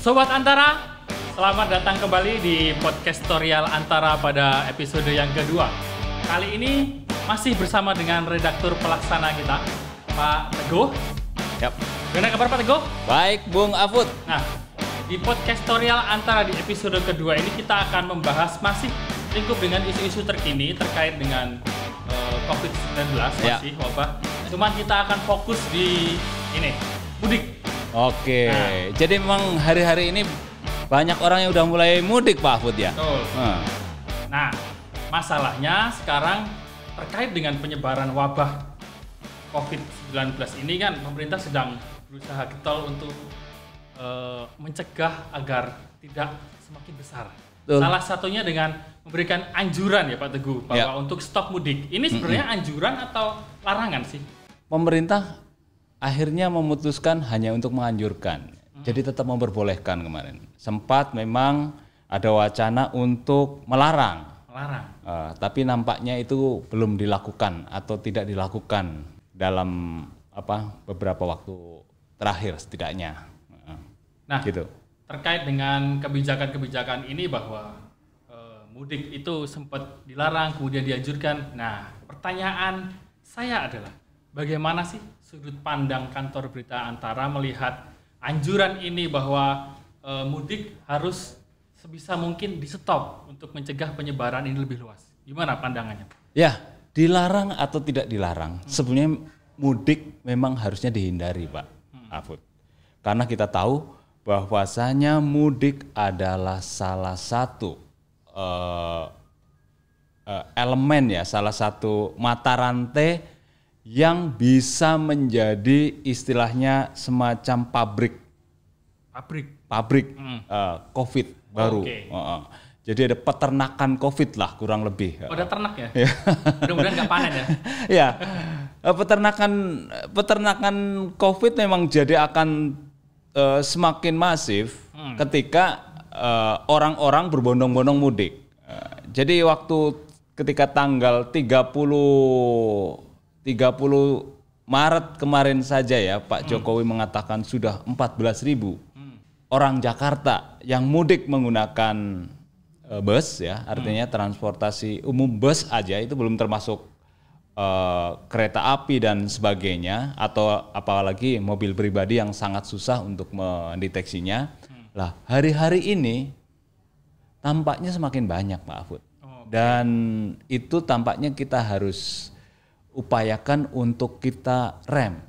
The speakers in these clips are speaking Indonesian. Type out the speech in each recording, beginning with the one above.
Sobat Antara, selamat datang kembali di podcast tutorial Antara pada episode yang kedua. Kali ini masih bersama dengan redaktur pelaksana kita, Pak Teguh. Yap. Gimana kabar Pak Teguh? Baik, Bung Afud. Nah, di podcast tutorial Antara di episode kedua ini kita akan membahas masih lingkup dengan isu-isu terkini terkait dengan eh, COVID-19 Ya. masih wabah. Cuman kita akan fokus di ini, mudik. Oke, Nah. jadi memang hari-hari ini banyak orang yang udah mulai mudik Pak Afud ya. Betul. Nah, Nah, masalahnya sekarang terkait dengan penyebaran wabah COVID-19 ini kan pemerintah sedang berusaha getol untuk eh, mencegah agar tidak semakin besar. Betul. Salah satunya dengan memberikan anjuran ya Pak Teguh bahwa Ya. untuk stop mudik. Ini sebenarnya anjuran atau larangan sih? pemerintah akhirnya memutuskan hanya untuk menganjurkan. Jadi tetap memperbolehkan kemarin. Sempat memang ada wacana untuk melarang. Melarang. Eh, tapi nampaknya itu belum dilakukan atau tidak dilakukan dalam apa beberapa waktu terakhir setidaknya. Eh, Nah, gitu. terkait dengan kebijakan-kebijakan ini bahwa eh, mudik itu sempat dilarang kemudian dianjurkan. Nah, pertanyaan saya adalah bagaimana sih sudut pandang kantor berita antara melihat anjuran ini bahwa eh, mudik harus sebisa mungkin di stop untuk mencegah penyebaran ini lebih luas. Gimana pandangannya? Ya, dilarang atau tidak dilarang, sebenarnya mudik memang harusnya dihindari, Pak Afud. Karena kita tahu bahwasanya mudik adalah salah satu eh, eh, elemen ya, salah satu mata rantai yang bisa menjadi istilahnya semacam pabrik Pabrik. pabrik eh, COVID baru. Oke. Heeh. Jadi ada peternakan COVID lah kurang lebih. Pada ternak ya? Mudah-mudahan nggak panen ya. ya peternakan peternakan COVID memang jadi akan eh, semakin masif ketika eh, orang-orang berbondong-bondong mudik. Eh, jadi waktu ketika tanggal 30 30 Maret kemarin saja ya Pak Jokowi mengatakan sudah 14.000 orang Jakarta yang mudik menggunakan eh, bus ya. Artinya transportasi umum bus aja itu belum termasuk eh, kereta api dan sebagainya atau apalagi mobil pribadi yang sangat susah untuk mendeteksinya. Lah hari-hari ini tampaknya semakin banyak Pak Afud. Dan itu tampaknya kita harus upayakan untuk kita rem.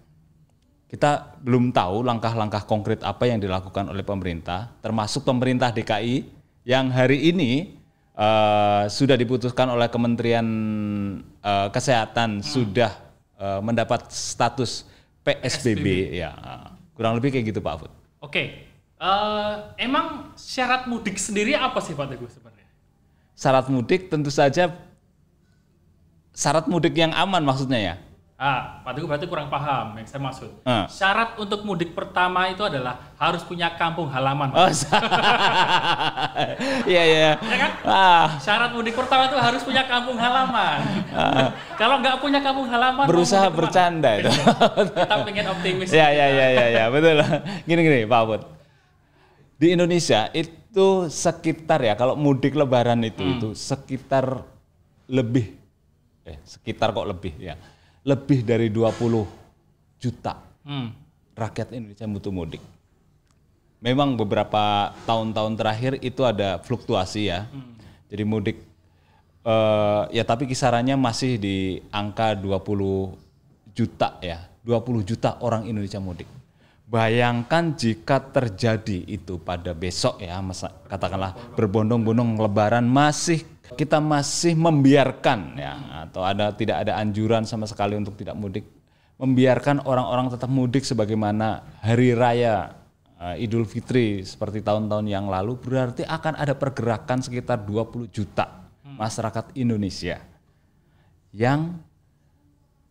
Kita belum tahu langkah-langkah konkret apa yang dilakukan oleh pemerintah, termasuk pemerintah DKI yang hari ini eh, sudah diputuskan oleh Kementerian eh, Kesehatan sudah eh, mendapat status PSBB ya. Kurang lebih kayak gitu Pak Afud. Oke, eh, emang syarat mudik sendiri apa sih Pak Teguh sebenarnya? Syarat mudik tentu saja syarat mudik yang aman maksudnya ya. Ah, Pak Teguh berarti kurang paham yang saya maksud. Ah. Syarat untuk mudik pertama itu adalah harus punya kampung halaman. Pak. Oh, iya iya. Ya kan? Ah, Syarat mudik pertama itu harus punya kampung halaman. Kalau nggak punya kampung halaman, Ah. berusaha bercanda itu. Kita pengen optimis. ya ya ya ya ya betul. Gini gini Pak Bud. Di Indonesia itu sekitar ya kalau mudik Lebaran itu itu sekitar lebih eh sekitar kok lebih ya lebih dari 20 juta Hmm. rakyat Indonesia butuh mudik. Memang beberapa tahun-tahun terakhir itu ada fluktuasi ya. Jadi mudik eh, ya tapi kisarannya masih di angka 20 juta ya. 20 juta orang Indonesia mudik. Bayangkan jika terjadi itu pada besok ya, katakanlah berbondong-bondong lebaran masih kita masih membiarkan ya atau ada tidak ada anjuran sama sekali untuk tidak mudik. Membiarkan orang-orang tetap mudik sebagaimana hari raya eh, Idul Fitri seperti tahun-tahun yang lalu berarti akan ada pergerakan sekitar 20 juta masyarakat Indonesia. Yang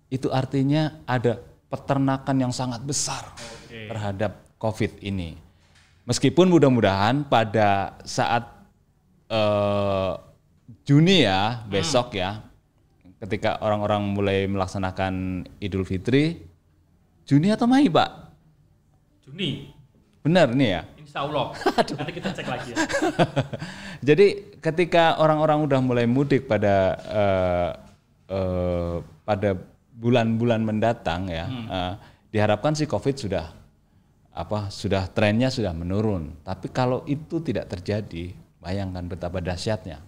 itu artinya ada peternakan yang sangat besar terhadap COVID ini. Meskipun mudah-mudahan pada saat eh, Juni ya besok ya ketika orang-orang mulai melaksanakan Idul Fitri Juni atau Mei, Pak? Juni. Benar nih ya. Insya Allah. Nanti kita cek lagi ya. Jadi ketika orang-orang udah mulai mudik pada eh, eh, pada bulan-bulan mendatang ya, eh, diharapkan si COVID sudah apa sudah trennya sudah menurun. Tapi kalau itu tidak terjadi, bayangkan betapa dahsyatnya.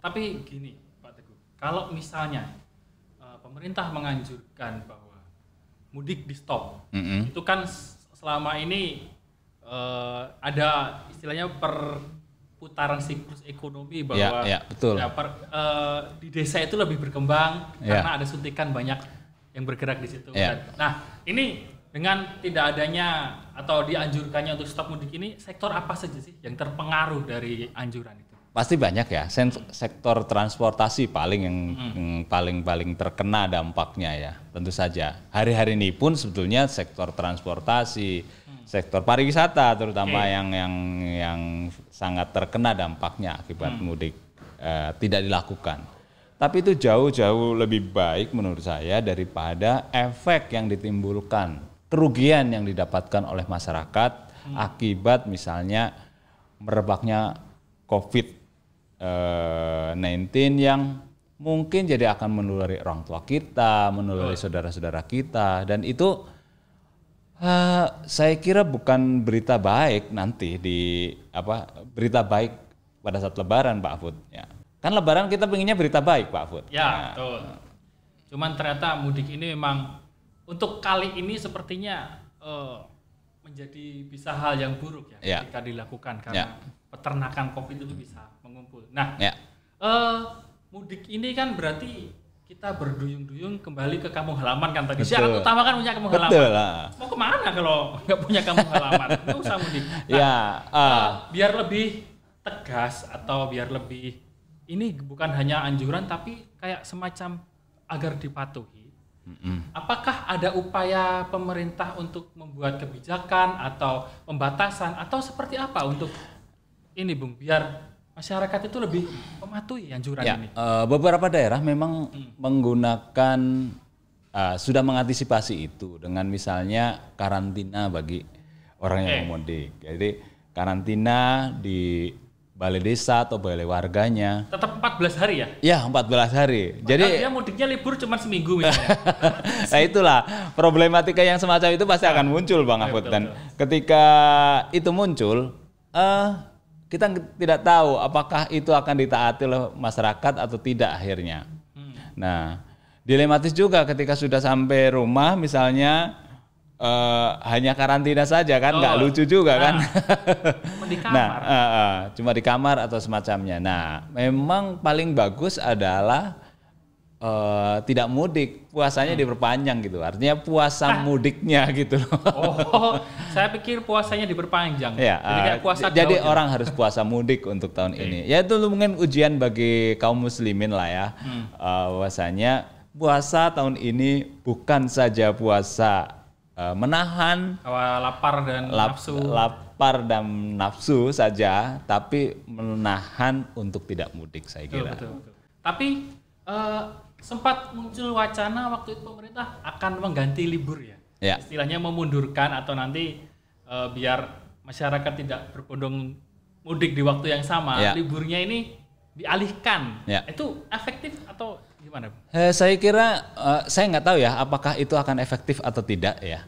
Tapi gini, Pak Teguh, kalau misalnya eh, pemerintah menganjurkan bahwa mudik di stop, Mm-mm. itu kan selama ini eh, ada istilahnya perputaran siklus ekonomi bahwa Ya, ya, betul. ya, per- eh, di desa itu lebih berkembang Ya. karena ada suntikan banyak yang bergerak di situ. Ya. Dan- Nah, ini dengan tidak adanya atau dianjurkannya untuk stop mudik ini, sektor apa saja sih yang terpengaruh dari anjuran itu? Pasti banyak ya. Sen- sektor transportasi paling yang yang paling-paling terkena dampaknya ya. Tentu saja. Hari-hari ini pun sebetulnya sektor transportasi, sektor pariwisata terutama Oke. yang yang yang sangat terkena dampaknya akibat mudik eh, tidak dilakukan. Tapi itu jauh-jauh lebih baik menurut saya daripada efek yang ditimbulkan, kerugian yang didapatkan oleh masyarakat akibat misalnya merebaknya COVID-19 yang mungkin jadi akan menulari orang tua kita, menulari saudara-saudara kita, dan itu eh, saya kira bukan berita baik nanti di apa berita baik pada saat Lebaran, Pak Afud. Ya. Kan Lebaran kita pengennya berita baik, Pak Afud. Ya, betul. Cuman ternyata mudik ini memang untuk kali ini sepertinya eh, menjadi bisa hal yang buruk ya, Ya. ketika dilakukan karena Ya. peternakan COVID itu bisa mengumpul. Nah, Ya. eh, mudik ini kan berarti kita berduyung-duyung kembali ke kampung halaman kan tadi. Syarat Betul. utama kan punya kampung Betul halaman. lah. Mau ke mana kalau nggak punya kampung halaman? Nggak usah mudik. Nah, Ya, ah. eh, biar lebih tegas atau biar lebih ini bukan hanya anjuran tapi kayak semacam agar dipatuhi. Apakah ada upaya pemerintah untuk membuat kebijakan atau pembatasan atau seperti apa untuk ini Bung biar masyarakat itu lebih mematuhi anjuran Ya, ini? eh, beberapa daerah memang menggunakan eh, sudah mengantisipasi itu dengan misalnya karantina bagi orang yang Oke. mau mudik. Jadi karantina di balai desa atau balai warganya. Tetap 14 hari ya? Ya, 14 hari. Jadi Jadi dia mudiknya libur cuma seminggu misalnya. nah itulah problematika yang semacam itu pasti akan muncul Bang Afud betul, dan ketika itu muncul eh kita nge- tidak tahu apakah itu akan ditaati oleh masyarakat atau tidak akhirnya. Hmm. Nah, dilematis juga ketika sudah sampai rumah misalnya eh, hanya karantina saja kan nggak Oh. lucu juga kan. Cuma di kamar. Nah, eh, eh, cuma di kamar atau semacamnya. Nah, memang paling bagus adalah eh, tidak mudik, puasanya Hmm. diperpanjang gitu. Artinya puasa Ah. mudiknya gitu loh. Oh, saya pikir puasanya diperpanjang. Ya, Jadi kayak puasa jadi orang harus puasa mudik untuk tahun ini. Ya itu mungkin ujian bagi kaum muslimin lah ya. Hmm. Eh, bahwasanya puasa tahun ini bukan saja puasa eh, menahan lapar dan lap- nafsu. lapar dan nafsu saja, tapi menahan untuk tidak mudik saya Betul, kira. betul, betul. Tapi eh, sempat muncul wacana waktu itu pemerintah akan mengganti libur ya. Ya. Istilahnya memundurkan atau nanti eh, biar masyarakat tidak berbondong mudik di waktu yang sama, Ya. liburnya ini dialihkan. Ya. Itu efektif atau gimana? Bu? Eh, saya kira eh, saya nggak tahu ya apakah itu akan efektif atau tidak ya.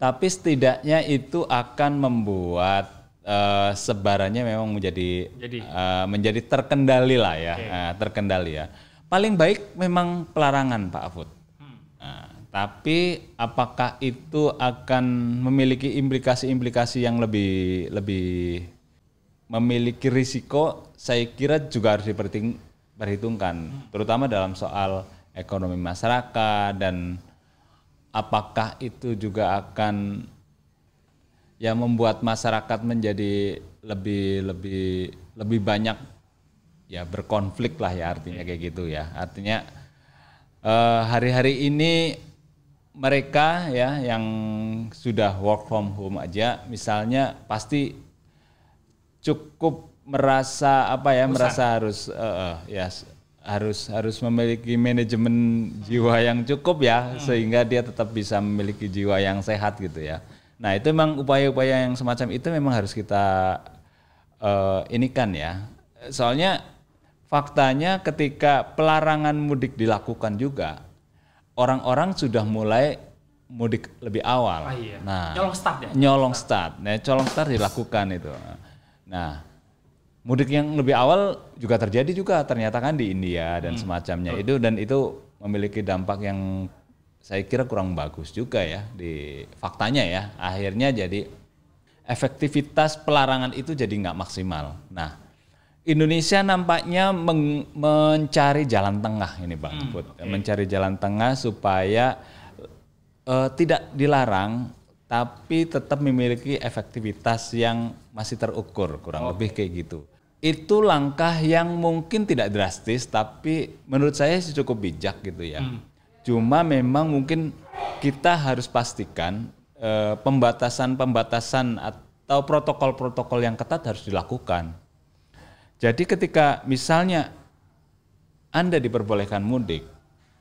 Tapi setidaknya itu akan membuat eh, sebarannya memang menjadi Jadi. eh, menjadi terkendali lah ya, Oke. Eh, terkendali ya. Paling baik memang pelarangan Pak Afud. Hmm. Nah, tapi apakah itu akan memiliki implikasi-implikasi yang lebih lebih memiliki risiko? Saya kira juga harus diperhitungkan, perhitungkan, terutama dalam soal ekonomi masyarakat dan apakah itu juga akan ya membuat masyarakat menjadi lebih lebih lebih banyak ya berkonflik lah ya artinya kayak gitu ya. Artinya eh, hari-hari ini mereka ya yang sudah work from home aja misalnya pasti cukup merasa apa ya merasa harus eh, eh, ya harus harus memiliki manajemen jiwa yang cukup ya sehingga dia tetap bisa memiliki jiwa yang sehat gitu ya Nah itu memang upaya-upaya yang semacam itu memang harus kita uh, ini kan ya. Soalnya faktanya ketika pelarangan mudik dilakukan juga, orang-orang sudah mulai mudik lebih awal. Ah, iya. Nah, Nyolong start ya? nyolong start. Nah, colong start dilakukan itu. Nah, mudik yang lebih awal juga terjadi juga ternyata kan di India dan Hmm. semacamnya itu dan itu memiliki dampak yang saya kira kurang bagus juga ya di faktanya ya. Akhirnya jadi efektivitas pelarangan itu jadi nggak maksimal. Nah, Indonesia nampaknya meng- mencari jalan tengah ini Bang Hmm, Put. Mencari jalan tengah supaya eh, tidak dilarang tapi tetap memiliki efektivitas yang masih terukur kurang lebih kayak gitu. Itu langkah yang mungkin tidak drastis tapi menurut saya sih cukup bijak gitu ya. Cuma memang mungkin kita harus pastikan eh, pembatasan-pembatasan atau protokol-protokol yang ketat harus dilakukan. Jadi ketika misalnya Anda diperbolehkan mudik,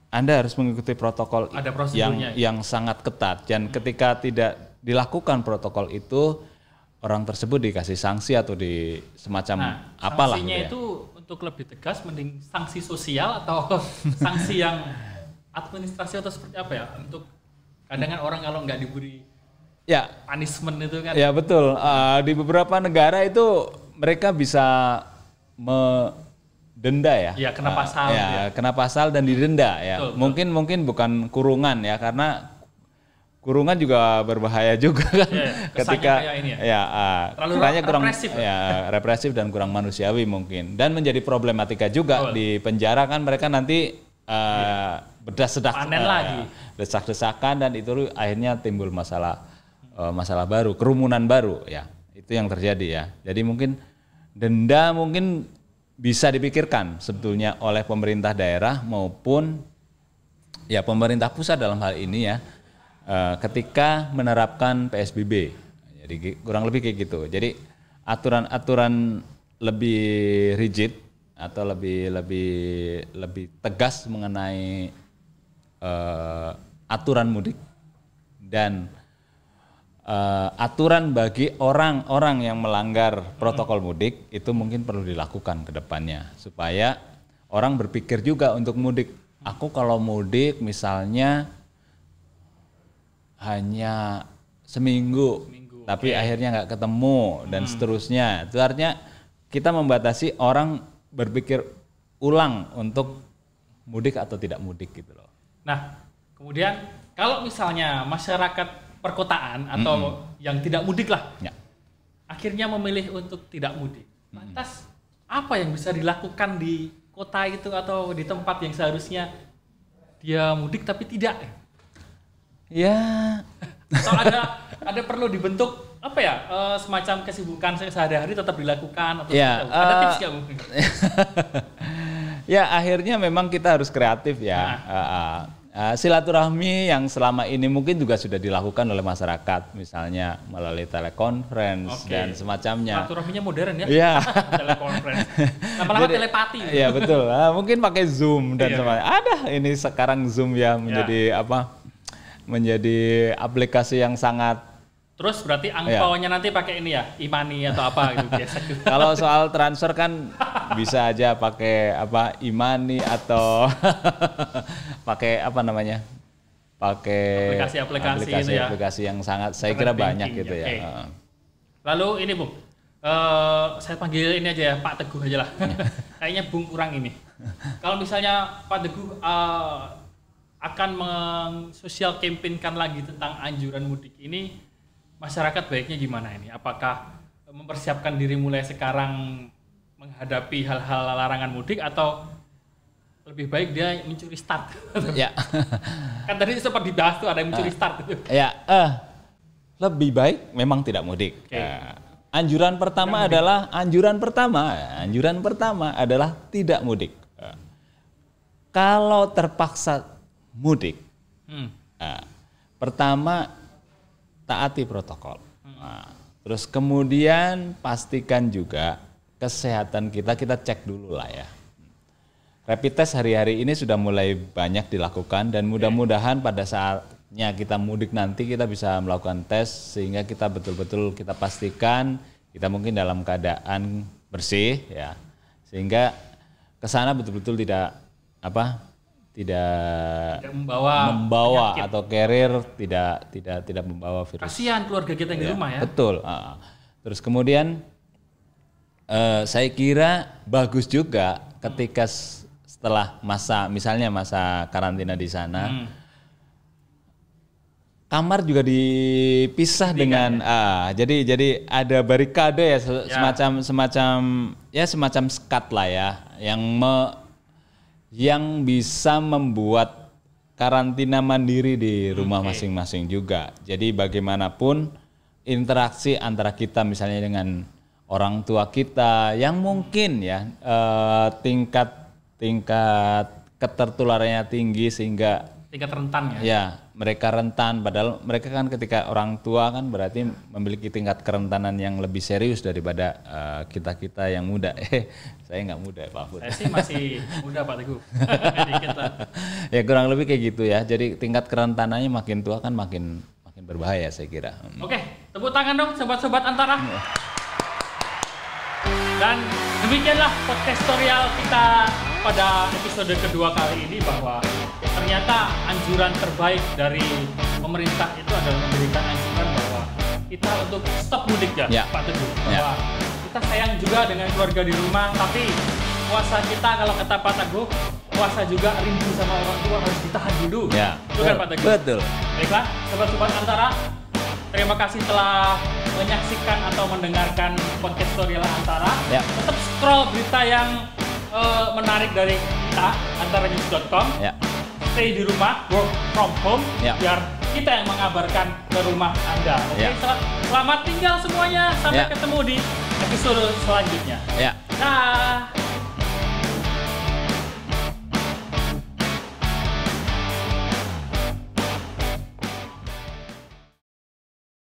Anda harus mengikuti protokol Ada yang yang sangat ketat dan ketika tidak dilakukan protokol itu orang tersebut dikasih sanksi atau di semacam Nah, apalah sanksinya gitu ya. itu untuk lebih tegas mending sanksi sosial atau sanksi yang administrasi atau seperti apa ya? Untuk kadang kan orang kalau nggak diberi Ya, punishment itu kan ya betul. Ah, di beberapa negara itu mereka bisa mendenda ya. Iya, kena pasal ya, gitu ya. kena pasal dan didenda ya. Betul, betul. mungkin mungkin bukan kurungan ya karena kurungan juga berbahaya juga kan kesannya ketika ini ya. ya ah, Terlalu kurang represif ya. ya represif dan kurang manusiawi mungkin dan menjadi problematika juga Betul. di penjara kan mereka nanti ah, berdas-sedak Panen ah, lagi. desak-desakan dan itu akhirnya timbul masalah eh, masalah baru, kerumunan baru ya. Itu yang terjadi ya. Jadi mungkin denda mungkin bisa dipikirkan sebetulnya oleh pemerintah daerah maupun ya pemerintah pusat dalam hal ini ya eh, ketika menerapkan PSBB. Jadi kurang lebih kayak gitu. Jadi aturan-aturan lebih rigid atau lebih lebih lebih tegas mengenai eh, aturan mudik dan eh, aturan bagi orang-orang yang melanggar protokol mudik itu mungkin perlu dilakukan ke depannya supaya orang berpikir juga untuk mudik. Aku kalau mudik misalnya hanya seminggu, tapi akhirnya nggak ketemu dan seterusnya. Itu artinya kita membatasi orang berpikir ulang untuk mudik atau tidak mudik gitu loh. Nah, kemudian kalau misalnya masyarakat perkotaan atau yang tidak mudik lah, Ya. akhirnya memilih untuk tidak mudik. Lantas apa yang bisa dilakukan di kota itu atau di tempat yang seharusnya dia mudik tapi tidak? Ya, Atau ada ada perlu dibentuk apa ya eh, semacam kesibukan sehari-hari tetap dilakukan atau Ya, apa? ada eh, tips nggak mungkin? ya akhirnya memang kita harus kreatif ya. Ah, ah. Ah, silaturahmi yang selama ini mungkin juga sudah dilakukan oleh masyarakat, misalnya melalui telekonferensi Oke. dan semacamnya. Silaturahminya modern ya. Iya. Telekonferensi. Lama-lama telepati. Iya betul. Ah, mungkin pakai Zoom dan Iya. semacamnya. Ada ini sekarang Zoom ya menjadi apa? Menjadi aplikasi yang sangat Terus berarti Iya. angpaunya nanti pakai ini ya, imani atau apa gitu biasa gitu. Kalau soal transfer kan bisa aja pakai apa imani atau pakai apa namanya? Pakai Aplikasi-aplikasi itu ya. aplikasi yang sangat saya kira banyak gitu ya. Heeh. Lalu ini Bung, eh, saya panggil ini aja ya Pak Teguh aja lah. Kayaknya Bung kurang ini. Kalau misalnya Pak Teguh eh, akan mensosial campaignkan lagi tentang anjuran mudik ini, masyarakat baiknya gimana ini? Apakah mempersiapkan diri mulai sekarang menghadapi hal-hal larangan mudik atau lebih baik dia mencuri start? Ya. kan tadi sempat dibahas tuh ada yang mencuri start itu. ya, eh lebih baik memang tidak mudik. Oke. Eh, anjuran pertama adalah anjuran pertama, anjuran pertama adalah tidak mudik. Eh, kalau terpaksa mudik, Hmm. Nah, pertama taati protokol. Nah, terus kemudian pastikan juga kesehatan kita kita cek dulu lah ya. Rapid test hari-hari ini sudah mulai banyak dilakukan dan mudah-mudahan pada saat saatnya kita mudik nanti kita bisa melakukan tes sehingga kita betul-betul kita pastikan kita mungkin dalam keadaan bersih ya sehingga ke sana betul-betul tidak apa tidak, Tidak membawa membawa atau carrier tidak tidak tidak membawa virus kasihan keluarga kita yang di rumah ya. Betul. ah. Terus kemudian eh, saya kira bagus juga ketika setelah masa misalnya masa karantina di sana Hmm. kamar juga dipisah dengan ah jadi jadi ada barikade ya, se- Ya. semacam semacam ya semacam skat lah ya yang me, yang bisa membuat karantina mandiri di rumah masing-masing juga. Jadi bagaimanapun interaksi antara kita misalnya dengan orang tua kita yang mungkin ya eh, tingkat tingkat ketertularannya tinggi sehingga Tingkat rentan ya. Ya, mereka rentan. Padahal mereka kan ketika orang tua kan berarti memiliki tingkat kerentanan yang lebih serius daripada kita kita yang muda. Eh, saya nggak muda ya Pak Fud. Saya sih masih muda Pak Teguh. Ya kurang lebih kayak gitu ya. Jadi tingkat kerentanannya makin tua kan makin makin berbahaya saya kira. Hmm. Oke, tepuk tangan dong sobat-sobat antara. Dan demikianlah podcast tutorial kita pada episode kedua kali ini bahwa ternyata anjuran terbaik dari pemerintah itu adalah memberikan anjuran bahwa kita untuk stop mudik ya, Ya. Pak Teguh. Ya. Bahwa kita sayang juga dengan keluarga di rumah, tapi puasa kita kalau kata Pak Teguh, puasa juga rindu sama orang tua harus ditahan dulu. Ya. Itu kan Pak Teguh. Betul. Baiklah, sobat-sobat antara, terima kasih telah menyaksikan atau mendengarkan podcast tutorial antara. Ya. Tetap scroll berita yang eh, menarik dari kita, antaranews.com. Ya. Stay di rumah, work from home, Ya. biar kita yang mengabarkan ke rumah Anda. Oke, Ya. sel- selamat tinggal semuanya. Sampai Ya. ketemu di episode selanjutnya. Ya. Dah.